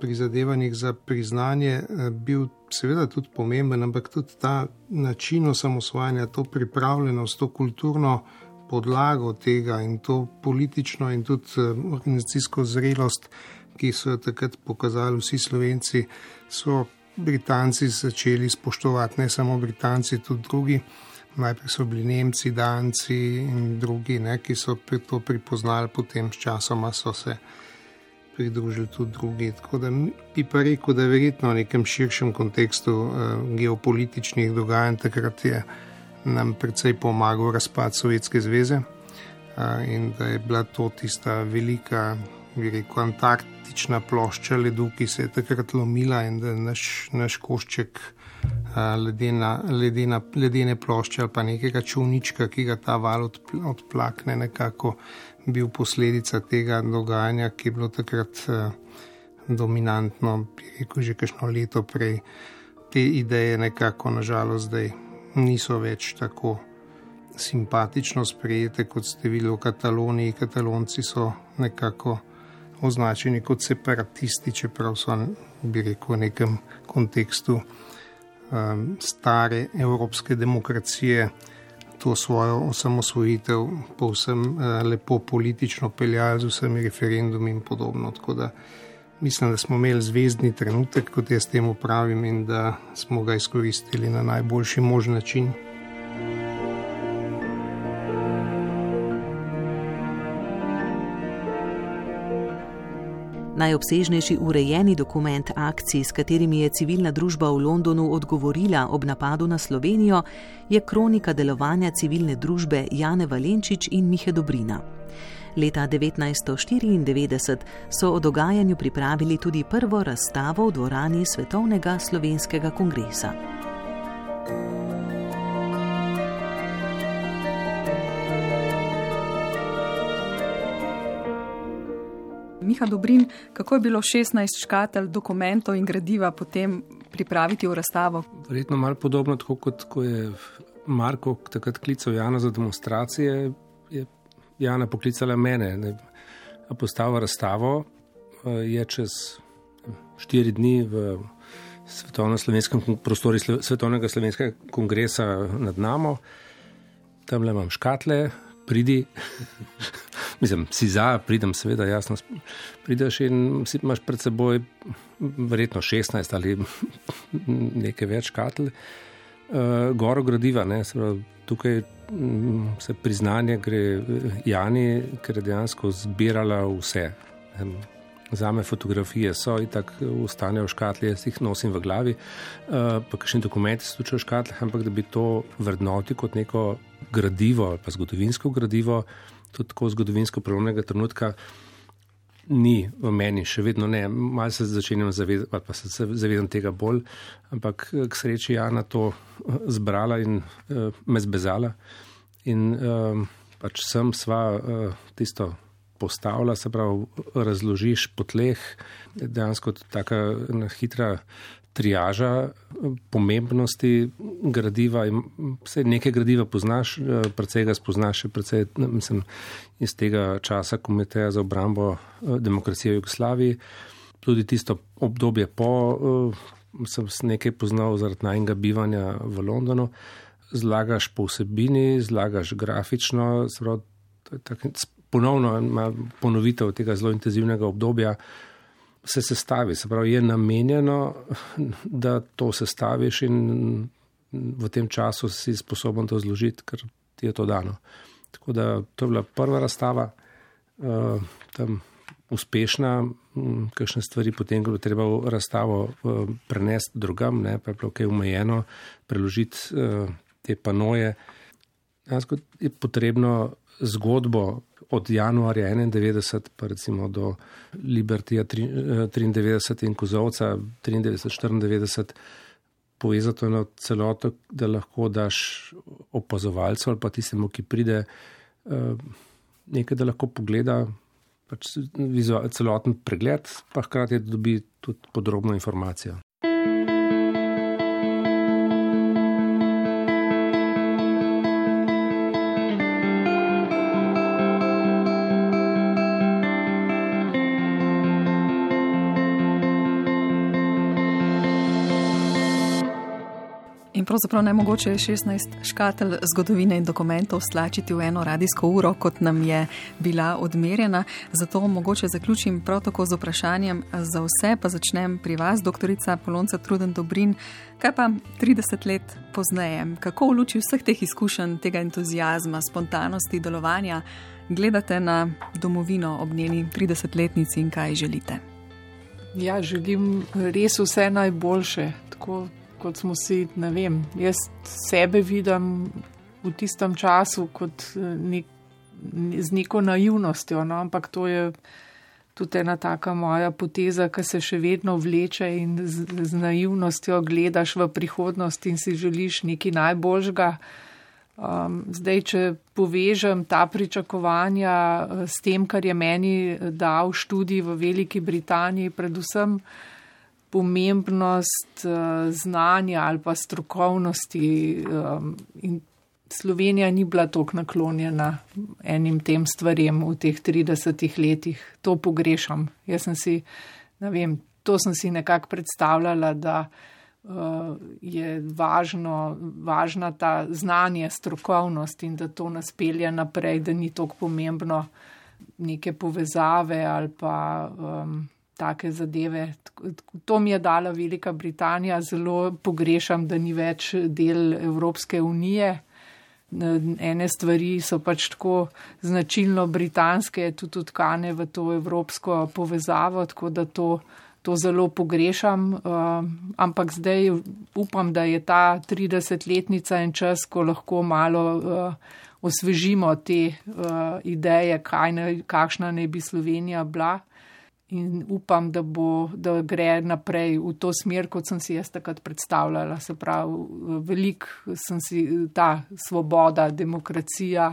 prizadevanjih za priznanje eh, bil seveda tudi pomemben, ampak tudi ta način osamosvajanja, to pripravljenost, to kulturno podlago tega in to politično in tudi eh, organizacijsko zrelost, ki so jo takrat pokazali vsi slovenci, so Britanci začeli spoštovati, ne samo Britanci, tudi drugi. Najprej so bili Nemci, Danci in drugi, ne, ki so to pripoznali, potem s časoma so se pridružili tudi drugi. Tako da bi pa rekel, da je verjetno v nekem širšem kontekstu uh, geopolitičnih dogajanj takrat je nam predvsej pomagal razpad Sovjetske zveze uh, in da je bila to tista velika, bi rekel, antarktična plošča ledu, ki se je takrat lomila in da naš, naš košček ledena, ledena, ledene plošče ali pa nekega čovnička, ki ga ta val odplakne, nekako bil posledica tega dogajanja, ki je bilo takrat dominantno, rekel že kakšno leto prej. Te ideje nekako nažalost zdaj niso več tako simpatično sprejete, kot ste videli v Kataloniji. Katalonci so nekako označeni kot separatisti, čeprav so, bi rekel, v nekem kontekstu um, stare evropske demokracije to svojo osamosvojitev povsem uh, lepo politično peljali z vsemi referendumi in podobno. Tako da mislim, da smo imeli zvezdni trenutek, kot jaz temu pravim, in da smo ga izkoristili na najboljši možen način. Najobsežnejši urejeni dokument akcij, s katerimi je civilna družba v Londonu odgovorila ob napadu na Slovenijo, je kronika delovanja civilne družbe Jane Valenčič in Mihe Dobrina. Leta 1994 so o dogajanju pripravili tudi prvo razstavo v dvorani Svetovnega slovenskega kongresa. Miha Dobrin, kako je bilo 16 škatelj dokumentov in gradiva potem pripraviti v razstavo? Verjetno malo podobno, tako kot ko je Marko takrat klical Jana za demonstracije, je Jana poklicala mene, da postavila razstavo. Eh, je čez štiri dni v slovenskem prostoru Svetovnega slovenskega kongresa nad nami, tam le imam škatle, pridi. Mislim, si za, pridem, seveda, jasno. Prideš in si imaš pred seboj, verjetno 16 ali nekaj več katl, uh, goro gradiva. Pravi, tukaj um, se priznanje gre Jani, ker je dejansko zbirala vse. Um, Za me fotografije so in tako ustanejo v škatli, jaz jih nosim v glavi, uh, pa kakšni dokumenti so tudi v škatli, ampak da bi to vrednoti kot neko gradivo ali pa zgodovinsko gradivo, tudi tako zgodovinsko prelomnega trenutka. Ni v meni, še vedno ne, malo se začenjam zavedati, pa se zavedam tega bolj, ampak k sreči je Jana to zbrala in uh, me zbezala. In uh, pač sem sva uh, tisto postavlja, se pravi, razložiš po tleh, dejansko tako hitra triaža pomembnosti gradiva. Vse nekaj gradiva poznaš, predvsej ga spoznaš, predvsej mislim, iz tega časa komiteja za obrambo demokracije v Jugoslaviji. Tudi tisto obdobje po, sem nekaj poznal zaradi najnega bivanja v Londonu. Zlagaš po vsebini, zlagaš grafično, pravi, ponovno ima ponovitev tega zelo intenzivnega obdobja, se sestavi. Se pravi, je namenjeno, da to sestaviš in v tem času si sposoben to zložiti, ker ti je to dano. Tako da to je bila prva razstava, uh, tam uspešna, um, kakšne stvari potem, ko je treba razstavo uh, prenesti drugam, ne, pa je bilo kaj umejeno, preložiti uh, te panoje. Jansko je potrebno zgodbo od januarja 91 pa recimo do Libertija 93 in Kozovca 93-94 povezati eno celoto, da lahko daš opazovalcu ali pa tistemu, ki pride eh, nekaj, da lahko pogleda pač celoten pregled, pa hkrati dobi tudi podrobno informacijo. Pravzaprav ne mogoče 16 škatelj zgodovine in dokumentov stlačiti v eno radijsko uro, kot nam je bila odmerjena. Zato mogoče zaključim prav tako z vprašanjem za vse, pa začnem pri vas, doktorica Polonca Truden Dobrin. Kaj pa 30 let pozneje, kako v luči vseh teh izkušenj, tega entuzijazma, spontanosti, delovanja, gledate na domovino ob njeni 30-letnici in kaj želite? Ja, želim res vse najboljše. Tako kot smo si, ne vem, jaz sebe vidim v tistem času kot eh, nek, z neko naivnostjo, no? ampak to je tudi ena taka moja poteza, ki se še vedno vleče in z, z naivnostjo gledaš v prihodnost in si želiš nekaj najboljžga. Um, zdaj, če povežem ta pričakovanja eh, s tem, kar je meni dal študij v Veliki Britaniji, predvsem pomembnost uh, znanja ali pa strokovnosti. Um, Slovenija ni bila tako naklonjena enim tem stvarem v teh 30 letih. To pogrešam. Jaz sem si, ne vem, to sem si nekako predstavljala, da uh, je važno, važna ta znanje, strokovnost in da to nas pelje naprej, da ni tako pomembno neke povezave ali pa. Um, take zadeve. To mi je dala Velika Britanija, zelo pogrešam, da ni več del Evropske unije. Ene stvari so pač tako značilno britanske, tudi tkane v to evropsko povezavo, tako da to, to zelo pogrešam. Uh, ampak zdaj upam, da je ta 30-letnica in čas, ko lahko malo uh, osvežimo te uh, ideje, ne, kakšna naj bi Slovenija bila in upam, da, bo, da gre naprej v to smer, kot sem si jaz takrat predstavljala. Se pravi, velik sem si ta svoboda, demokracija.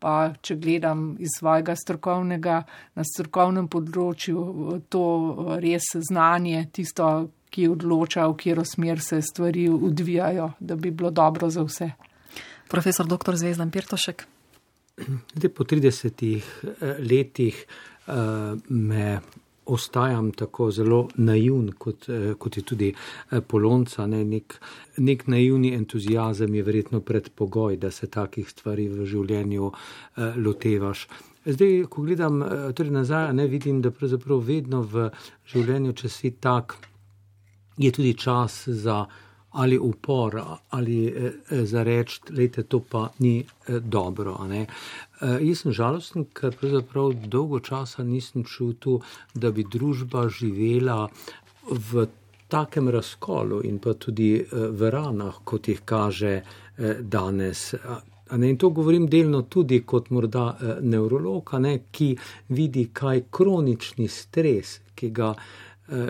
Pa, če gledam iz svojega strokovnega, na strokovnem področju, to res znanje, tisto, ki odloča, v katero smer se stvari odvijajo, da bi bilo dobro za vse. Profesor dr. Zvezdan Pirtošek. Po 30 letih uh, me ostajam tako zelo naivn, kot, uh, kot je tudi uh, polonca. Ne? Nek, nek naivni entuzijazem je verjetno predpogoj, da se takih stvari v življenju uh, lotevaš. Zdaj, ko gledam torej nazaj, ne vidim, da pravzaprav vedno v življenju, če si tak, je tudi čas za ali upor, ali eh, za reči, da to pa ni eh, dobro. Eh, jaz sem žalosten, ker pravzaprav dolgo časa nisem čutil, da bi družba živela v takem razkolu in pa tudi eh, v ranah, kot jih kaže eh, danes. In to govorim delno tudi kot morda eh, nevrolog, ki vidi, kaj kronični stres, ki ga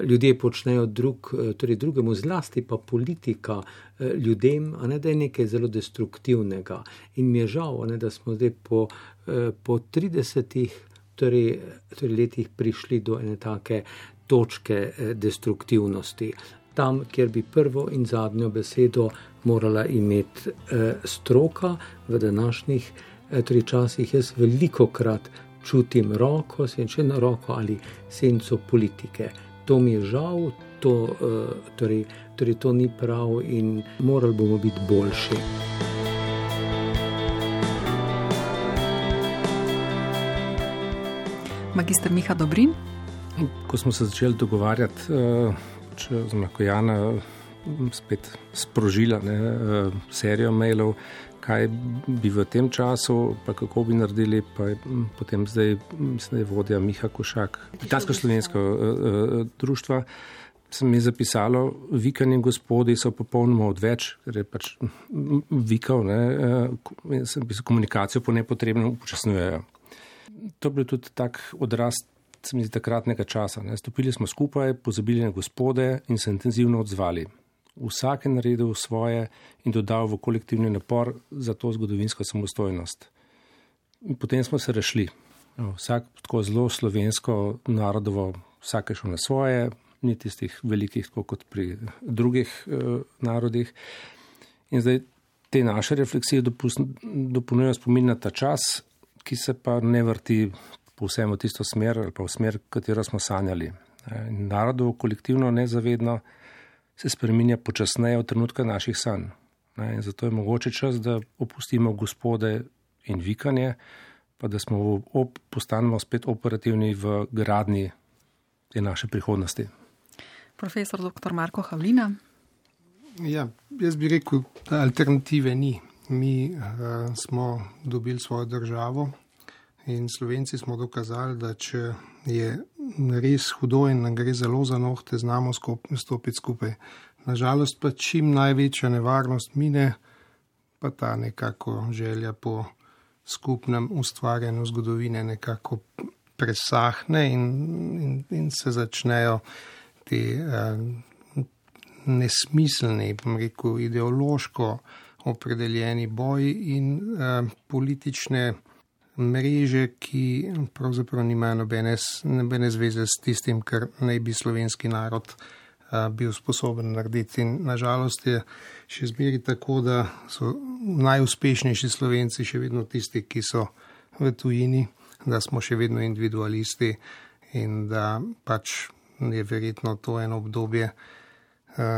ljudje počnejo drug, torej drugemu, zlasti pa politika ljudem, a ne da je nekaj zelo destruktivnega. In mi je žal, ne, da smo zdaj po, po 30 torej, torej letih prišli do ene take točke destruktivnosti. Tam, kjer bi prvo in zadnjo besedo morala imeti stroka v današnjih torej časih, jaz veliko krat čutim roko, senčeno roko ali senco politike to mi je žal, to, uh, torej, torej to ni prav in morali bomo biti boljši. Magistr Miha Dobrin. Ko smo se začeli dogovarjati, uh, če je Jana spet sprožila ne, uh, serijo mailov, kaj bi v tem času, pa kako bi naredili, pa je potem zdaj, mislim, je vodja Miha Košak, Britansko-slovensko uh, uh, društvo. Sem mi zapisalo, vikanje gospodi so popolnoma odveč, ker je pač vikal, ne, sem pisal komunikacijo po nepotrebnem upočasnjujejo. To je bil tudi tak odraz, se mi zdi, takratnega časa. Ne. Stopili smo skupaj, pozabili na gospode in se intenzivno odzvali vsak je naredil svoje in dodal v kolektivni napor za to zgodovinsko samostojnost. In potem smo se rešili. No, vsak tako zelo slovensko, narodovo, vsak je šel na svoje, ni tistih velikih, kot pri drugih eh, narodih. In zdaj te naše refleksije dopolnjujejo spomin na ta čas, ki se pa ne vrti povsem v tisto smer ali pa v smer, katero smo sanjali. Narodov kolektivno nezavedno se spremenja počasneje od trenutka naših sanj. Ne, zato je mogoče čas, da opustimo gospode in vikanje, pa da smo op, postanemo spet operativni v gradni te naše prihodnosti. Profesor dr. Marko Havlina. Ja, jaz bi rekel, da alternative ni. Mi uh, smo dobili svojo državo in Slovenci smo dokazali, da če je res hudo in nam gre zelo za nohte, znamo stopiti skupaj. Nažalost pa čim največja nevarnost mine, pa ta nekako želja po skupnem ustvarjanju zgodovine nekako presahne in, in, in se začnejo te uh, nesmiselni, bom rekel, ideološko opredeljeni boji in uh, politične mreže, ki pravzaprav nimajo nobene, nobene zveze s tistim, kar naj bi slovenski narod a, bil sposoben narediti. In nažalost je še zmeri tako, da so najuspešnejši slovenci še vedno tisti, ki so v tujini, da smo še vedno individualisti in da pač je verjetno to eno obdobje.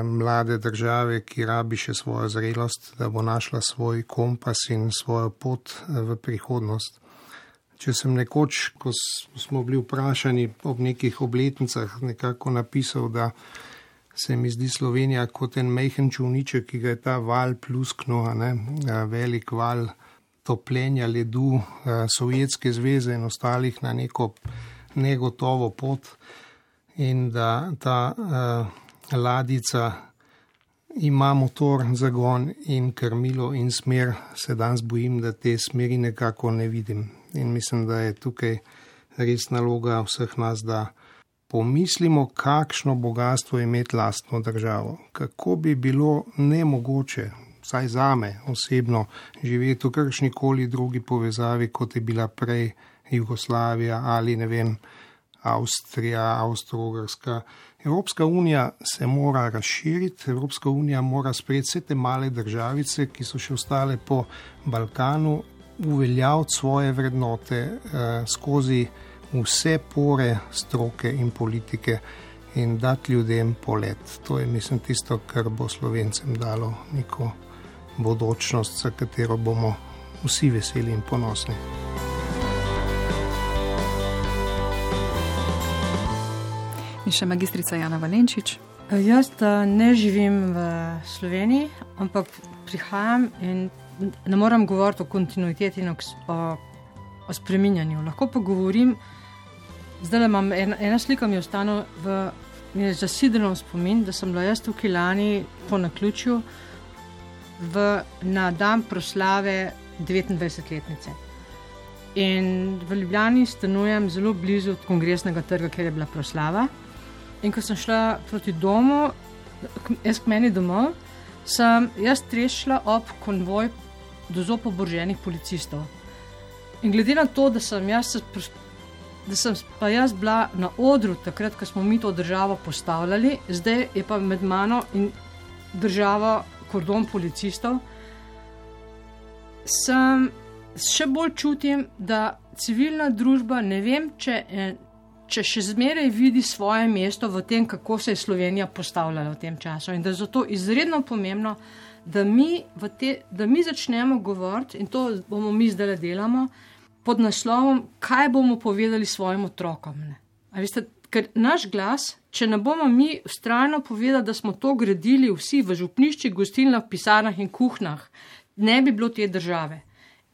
Mlade države, ki rabi še svojo zrelost, da bo našla svoj kompas in svojo pot v prihodnost. Če sem nekoč, ko smo bili vprašani ob nekih obletnicah, nekako napisal, da se mi zdi Slovenija kot en mehen čovniček, ki ga je ta val pluskno, ne, velik val topljenja ledu Sovjetske zveze in ostalih na neko negotovo pot in da ta uh, ladica ima motor, zagon in krmilo in smer, se danes bojim, da te smeri nekako ne vidim in mislim, da je tukaj res naloga vseh nas, da pomislimo, kakšno bogatstvo je imeti lastno državo. Kako bi bilo nemogoče, vsaj za me osebno, živeti v kakršni koli drugi povezavi, kot je bila prej Jugoslavija ali ne vem, Avstrija, Avstro-Ogrska. Evropska unija se mora razširiti, Evropska unija mora sprejeti vse te male državice, ki so še ostale po Balkanu uveljaviti svoje vrednote uh, skozi vse pore stroke in politike in dati ljudem polet. To je, mislim, tisto, kar bo slovencem dalo neko bodočnost, za katero bomo vsi veseli in ponosni. In še magistrica Jana Valenčič. Jaz ne živim v Sloveniji, ampak prihajam in ne morem govoriti o kontinuiteti in o, o spreminjanju. Lahko pa govorim, zdaj imam ena, ena slika, mi je ostala v zasidrenem spomin, da sem bila jaz tukaj lani po naključju v, na dan proslave 29-letnice. In v Ljubljani stanujem zelo blizu kongresnega trga, kjer je bila proslava. In ko sem šla proti domu, jaz k meni domov, sem jaz trešila ob konvoj do zopo oboroženih policistov. In glede na to, da sem jaz, da sem pa jaz bila na odru takrat, ko smo mi to državo postavljali, zdaj je pa med mano in državo kordon policistov, sem še bolj čutim, da civilna družba, ne vem, če je če še zmeraj vidi svoje mesto v tem, kako se je Slovenija postavljala v tem času. In da je zato izredno pomembno, mi, te, da mi začnemo govoriti, in to bomo mi zdaj delamo, pod naslovom, kaj bomo povedali svojim otrokom. Veste, ker naš glas, če ne bomo mi ustrajno povedali, da smo to gradili vsi v župniščih, gostilnah, pisarnah in kuhnah, ne bi bilo te države.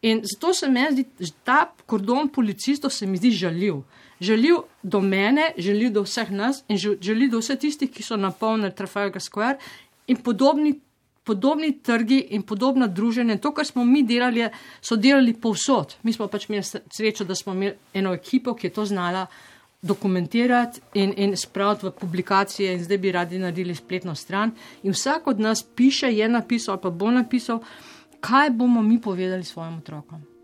In zato se mi zdi, da ta kordon policistov se mi zdi žaljiv želil do mene, želil do vseh nas in želil do vseh tistih, ki so napolnili Trafalgar Square in podobni, podobni trgi in podobna druženja. To, kar smo mi delali, so delali povsod. Mi smo pač imeli srečo, da smo imeli eno ekipo, ki je to znala dokumentirati in, in spraviti v publikacije in zdaj bi radi naredili spletno stran. In vsak od nas piše, je napisal ali pa bo napisal, kaj bomo mi povedali svojim otrokom.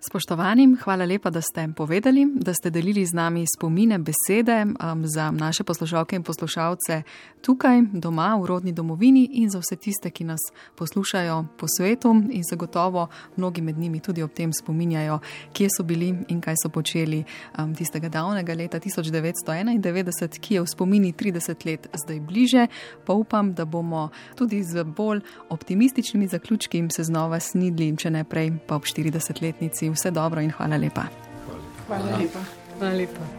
Spoštovanim, hvala lepa, da ste povedali, da ste delili z nami spomine, besede um, za naše poslušalke in poslušalce tukaj, doma, v rodni domovini in za vse tiste, ki nas poslušajo po svetu in zagotovo mnogi med njimi tudi ob tem spominjajo, kje so bili in kaj so počeli um, tistega davnega leta 1991, ki je v spomini 30 let zdaj bliže. Pa upam, da bomo tudi z bolj optimističnimi zaključki se znova snidli, če ne prej pa ob 40-letnici vse dobro in hvala lepa. Hvala, hvala lepa. Hvala lepa.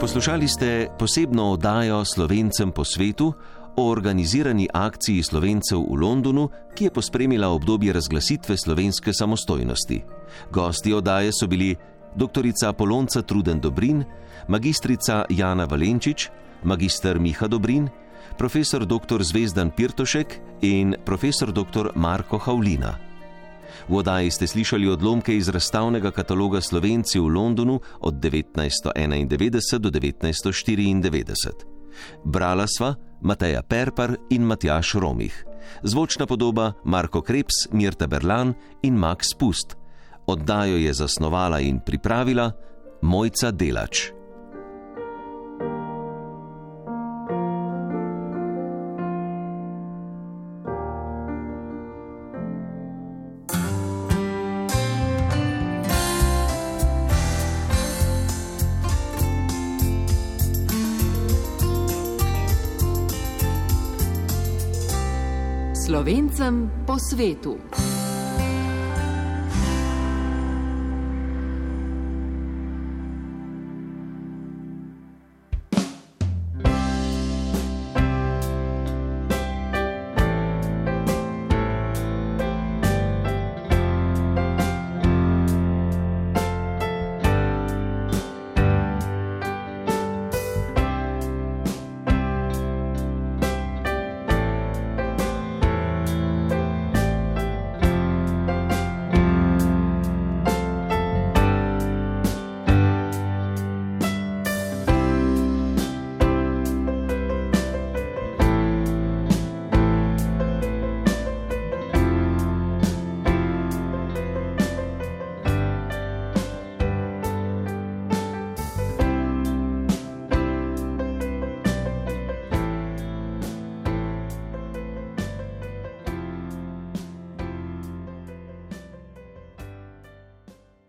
Poslušali ste posebno oddajo Slovencem po svetu o organizirani akciji slovencev v Londonu, ki je pospremila obdobje razglasitve slovenske samostojnosti. Gosti oddaje so bili dr. Polonca Truden Dobrin, magistrica Jana Valenčič, magistr Miha Dobrin, profesor dr. Zvezdan Pirtošek in profesor dr. Marko Haulina. V oddaji ste slišali odlomke iz razstavnega kataloga Slovenci v Londonu od 1991 do 1994. Brala sva Mateja Perpar in Matjaš Romih, zvočna podoba Marko Krebs, Mirta Berlan in Max Pust. Oddajo je zasnovala in pripravila Mojca Delač. Slovencem po svetu.